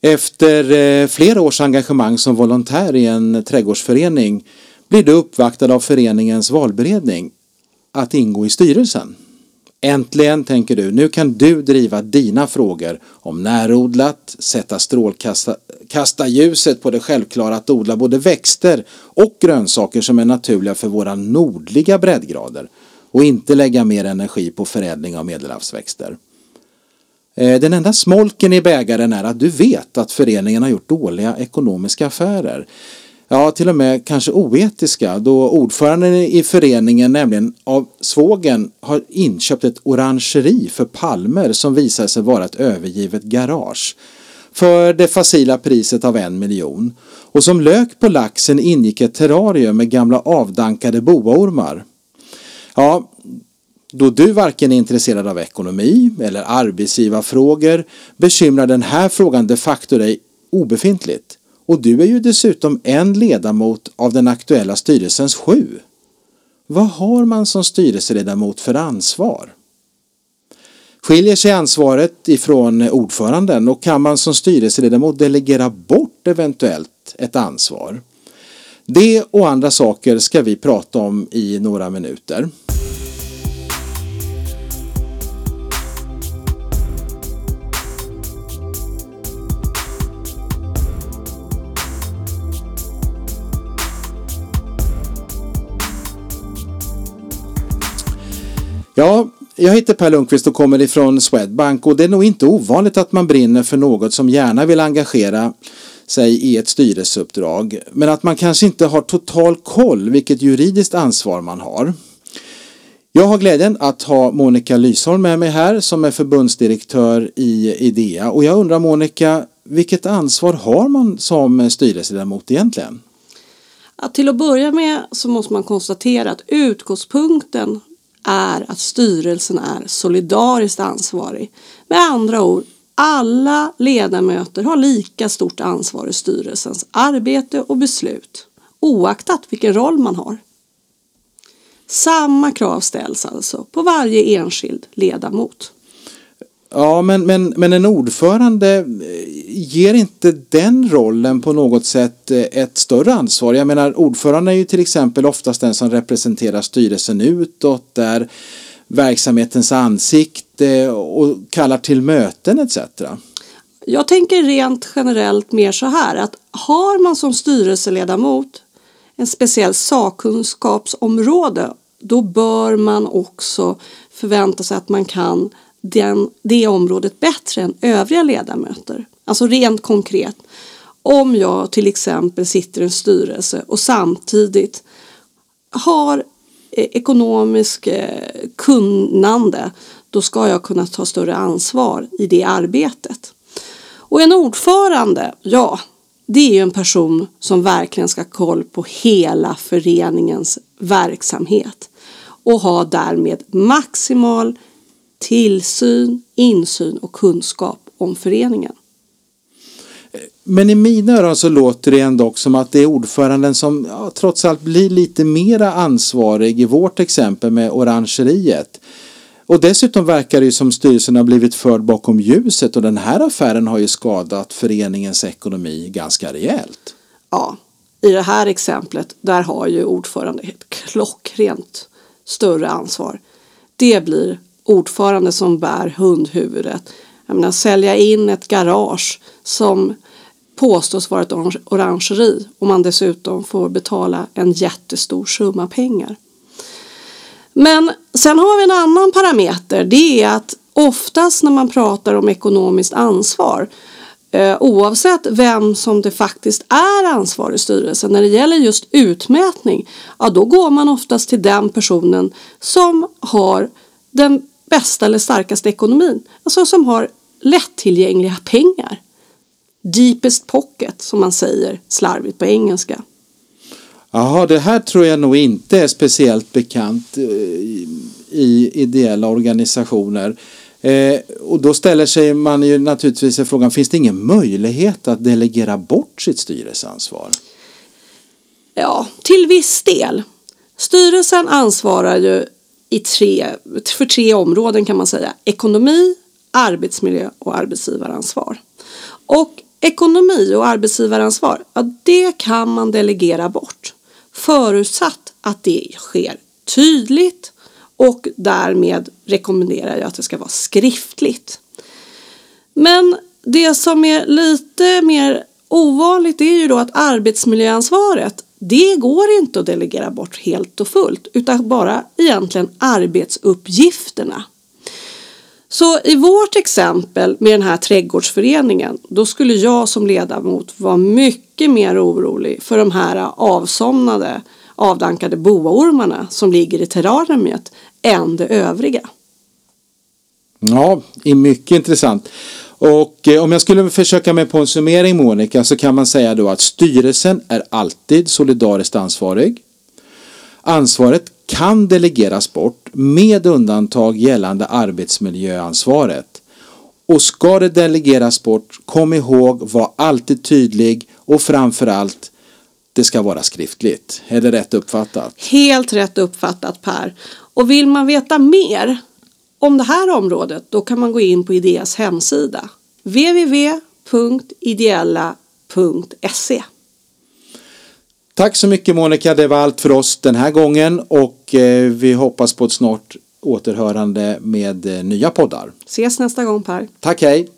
Efter eh, flera års engagemang som volontär i en trädgårdsförening blir du uppvaktad av föreningens valberedning att ingå i styrelsen. Äntligen, tänker du, nu kan du driva dina frågor om närodlat, sätta strålkasta kasta ljuset på det självklara att odla både växter och grönsaker som är naturliga för våra nordliga breddgrader och inte lägga mer energi på förädling av medelhavsväxter. Eh, den enda smolken i bägaren är att du vet att föreningen har gjort dåliga ekonomiska affärer. Ja, till och med kanske oetiska då ordföranden i föreningen, nämligen av svågen, har inköpt ett orangeri för palmer som visar sig vara ett övergivet garage för det facila priset av en miljon. Och som lök på laxen ingick ett terrarium med gamla avdankade boaormar. Ja, då du varken är intresserad av ekonomi eller arbetsgivarfrågor bekymrar den här frågan de facto dig obefintligt. Och du är ju dessutom en ledamot av den aktuella styrelsens sju. Vad har man som styrelseledamot för ansvar? Skiljer sig ansvaret ifrån ordföranden och kan man som styrelseledamot delegera bort eventuellt ett ansvar? Det och andra saker ska vi prata om i några minuter. Ja, jag heter Per Lundqvist och kommer ifrån Swedbank och det är nog inte ovanligt att man brinner för något som gärna vill engagera sig i ett styrelseuppdrag men att man kanske inte har total koll vilket juridiskt ansvar man har. Jag har glädjen att ha Monica Lysholm med mig här som är förbundsdirektör i IDEA och jag undrar Monica, vilket ansvar har man som styrelseledamot egentligen? Att till att börja med så måste man konstatera att utgångspunkten är att styrelsen är solidariskt ansvarig. Med andra ord, alla ledamöter har lika stort ansvar i styrelsens arbete och beslut oaktat vilken roll man har. Samma krav ställs alltså på varje enskild ledamot. Ja, men, men, men en ordförande eh, ger inte den rollen på något sätt eh, ett större ansvar? Jag menar, ordföranden är ju till exempel oftast den som representerar styrelsen utåt, där verksamhetens ansikte eh, och kallar till möten etc. Jag tänker rent generellt mer så här att har man som styrelseledamot en speciell sakkunskapsområde då bör man också förvänta sig att man kan den, det området bättre än övriga ledamöter. Alltså rent konkret. Om jag till exempel sitter i en styrelse och samtidigt har eh, ekonomisk eh, kunnande då ska jag kunna ta större ansvar i det arbetet. Och en ordförande, ja, det är ju en person som verkligen ska ha koll på hela föreningens verksamhet och ha därmed maximal tillsyn, insyn och kunskap om föreningen. Men i mina öron så låter det ändå som att det är ordföranden som ja, trots allt blir lite mera ansvarig i vårt exempel med orangeriet. Och dessutom verkar det ju som styrelsen har blivit förd bakom ljuset och den här affären har ju skadat föreningens ekonomi ganska rejält. Ja, i det här exemplet där har ju ordförande ett klockrent större ansvar. Det blir ordförande som bär hundhuvudet. Jag menar sälja in ett garage som påstås vara ett orangeri och man dessutom får betala en jättestor summa pengar. Men sen har vi en annan parameter. Det är att oftast när man pratar om ekonomiskt ansvar eh, oavsett vem som det faktiskt är ansvarig i styrelsen när det gäller just utmätning ja då går man oftast till den personen som har den bästa eller starkaste ekonomin. Alltså som har lättillgängliga pengar. Deepest pocket som man säger slarvigt på engelska. Jaha, det här tror jag nog inte är speciellt bekant eh, i ideella organisationer. Eh, och då ställer sig man ju naturligtvis frågan, finns det ingen möjlighet att delegera bort sitt styrelseansvar? Ja, till viss del. Styrelsen ansvarar ju i tre, för tre områden kan man säga. Ekonomi, arbetsmiljö och arbetsgivaransvar. Och Ekonomi och arbetsgivaransvar, ja, det kan man delegera bort förutsatt att det sker tydligt och därmed rekommenderar jag att det ska vara skriftligt. Men det som är lite mer ovanligt är ju då att arbetsmiljöansvaret det går inte att delegera bort helt och fullt utan bara egentligen arbetsuppgifterna. Så i vårt exempel med den här trädgårdsföreningen då skulle jag som ledamot vara mycket mer orolig för de här avsomnade avdankade boaormarna som ligger i terrariet än det övriga. Ja, är mycket intressant. Och eh, om jag skulle försöka mig på en summering Monica så kan man säga då att styrelsen är alltid solidariskt ansvarig. Ansvaret kan delegeras bort med undantag gällande arbetsmiljöansvaret. Och ska det delegeras bort, kom ihåg, var alltid tydlig och framförallt det ska vara skriftligt. Är det rätt uppfattat? Helt rätt uppfattat Per. Och vill man veta mer om det här området då kan man gå in på Ideas hemsida www.ideella.se Tack så mycket Monica, det var allt för oss den här gången och eh, vi hoppas på ett snart återhörande med eh, nya poddar. Ses nästa gång Per. Tack, hej!